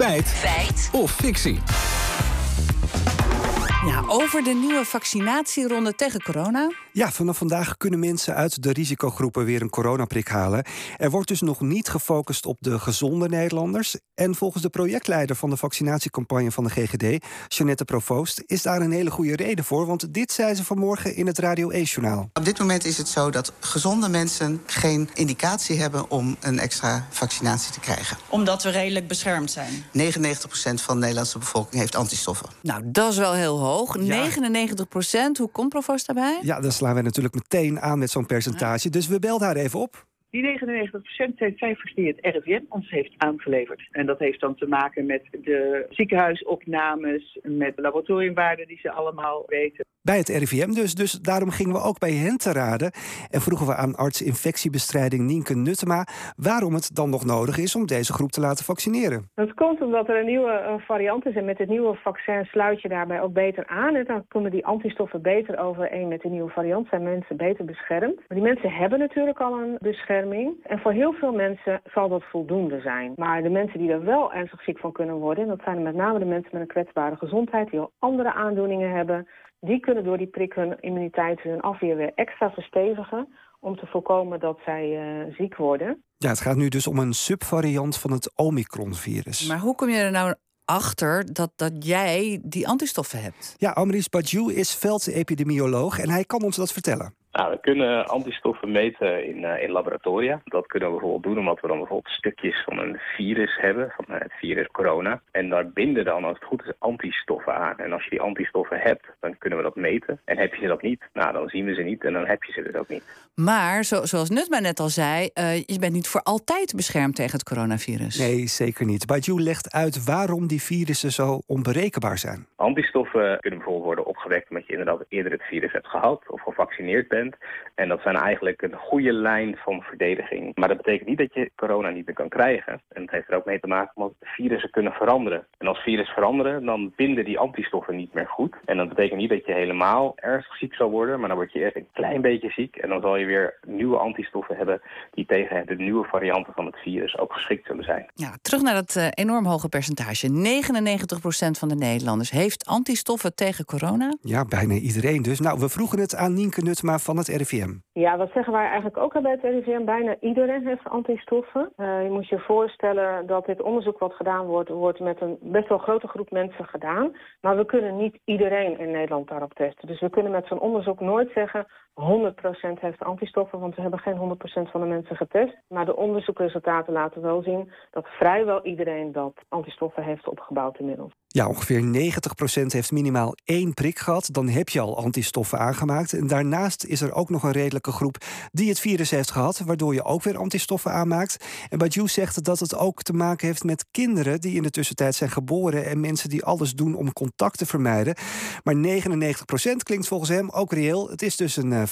Feit. Feit. Of fictie. Over de nieuwe vaccinatieronde tegen corona. Ja, vanaf vandaag kunnen mensen uit de risicogroepen weer een coronaprik halen. Er wordt dus nog niet gefocust op de gezonde Nederlanders. En volgens de projectleider van de vaccinatiecampagne van de GGD, Jeanette Provoost, is daar een hele goede reden voor. Want dit zei ze vanmorgen in het Radio 1-journaal. Op dit moment is het zo dat gezonde mensen geen indicatie hebben om een extra vaccinatie te krijgen. Omdat we redelijk beschermd zijn. 99% van de Nederlandse bevolking heeft antistoffen. Nou, dat is wel heel hoog. 99 procent. Hoe komt Provoost daarbij? Ja, dan slaan wij natuurlijk meteen aan met zo'n percentage. Dus we belden haar even op. Die 99% zijn cijfers die het RIVM ons heeft aangeleverd. En dat heeft dan te maken met de ziekenhuisopnames, met de laboratoriumwaarden die ze allemaal weten. Bij het RIVM dus. Dus daarom gingen we ook bij hen te raden. En vroegen we aan arts infectiebestrijding Nienke Nuttema... waarom het dan nog nodig is om deze groep te laten vaccineren. Dat komt omdat er een nieuwe eh, variant is. En met het nieuwe vaccin sluit je daarbij ook beter aan. En dan komen die antistoffen beter overeen met de nieuwe variant. Zijn mensen beter beschermd. Maar die mensen hebben natuurlijk al een bescherming. En voor heel veel mensen zal dat voldoende zijn. Maar de mensen die er wel ernstig ziek van kunnen worden... dat zijn met name de mensen met een kwetsbare gezondheid... die al andere aandoeningen hebben die kunnen door die prik hun immuniteit en hun afweer weer extra verstevigen om te voorkomen dat zij uh, ziek worden. Ja, het gaat nu dus om een subvariant van het Omicron-virus. Maar hoe kom je er nou achter dat, dat jij die antistoffen hebt? Ja, Amrish Bajou is veldepidemioloog en hij kan ons dat vertellen. Nou, we kunnen antistoffen meten in, uh, in laboratoria. Dat kunnen we bijvoorbeeld doen omdat we dan bijvoorbeeld stukjes van een virus hebben, van uh, het virus corona. En daar binden dan, als het goed is, antistoffen aan. En als je die antistoffen hebt, dan kunnen we dat meten. En heb je ze dat niet, nou, dan zien we ze niet en dan heb je ze dus ook niet. Maar, zo, zoals Nutma net al zei, uh, je bent niet voor altijd beschermd tegen het coronavirus. Nee, zeker niet. Bajou legt uit waarom die virussen zo onberekenbaar zijn. Antistoffen kunnen bijvoorbeeld worden opgewekt omdat je inderdaad eerder het virus hebt gehad of gevaccineerd bent. En dat zijn eigenlijk een goede lijn van verdediging. Maar dat betekent niet dat je corona niet meer kan krijgen. En dat heeft er ook mee te maken omdat virussen kunnen veranderen. En als virussen veranderen, dan binden die antistoffen niet meer goed. En dat betekent niet dat je helemaal ernstig ziek zal worden. Maar dan word je eerst een klein beetje ziek. En dan zal je weer nieuwe antistoffen hebben die tegen de nieuwe varianten van het virus ook geschikt zullen zijn. Ja, terug naar dat uh, enorm hoge percentage. 99% van de Nederlanders heeft antistoffen tegen corona. Ja, bijna iedereen dus. Nou, we vroegen het aan Nienke Nutma van het RIVM. Ja, wat zeggen wij eigenlijk ook bij het RIVM? Bijna iedereen heeft antistoffen. Uh, je moet je voorstellen dat dit onderzoek wat gedaan wordt... wordt met een best wel grote groep mensen gedaan. Maar we kunnen niet iedereen in Nederland daarop testen. Dus we kunnen met zo'n onderzoek nooit zeggen... 100% heeft antistoffen, want we hebben geen 100% van de mensen getest. Maar de onderzoekresultaten laten wel zien dat vrijwel iedereen dat antistoffen heeft opgebouwd inmiddels. Ja, ongeveer 90% heeft minimaal één prik gehad. Dan heb je al antistoffen aangemaakt. En daarnaast is er ook nog een redelijke groep die het virus heeft gehad, waardoor je ook weer antistoffen aanmaakt. En Bajou zegt dat het ook te maken heeft met kinderen die in de tussentijd zijn geboren en mensen die alles doen om contact te vermijden. Maar 99% klinkt volgens hem ook reëel. Het is dus een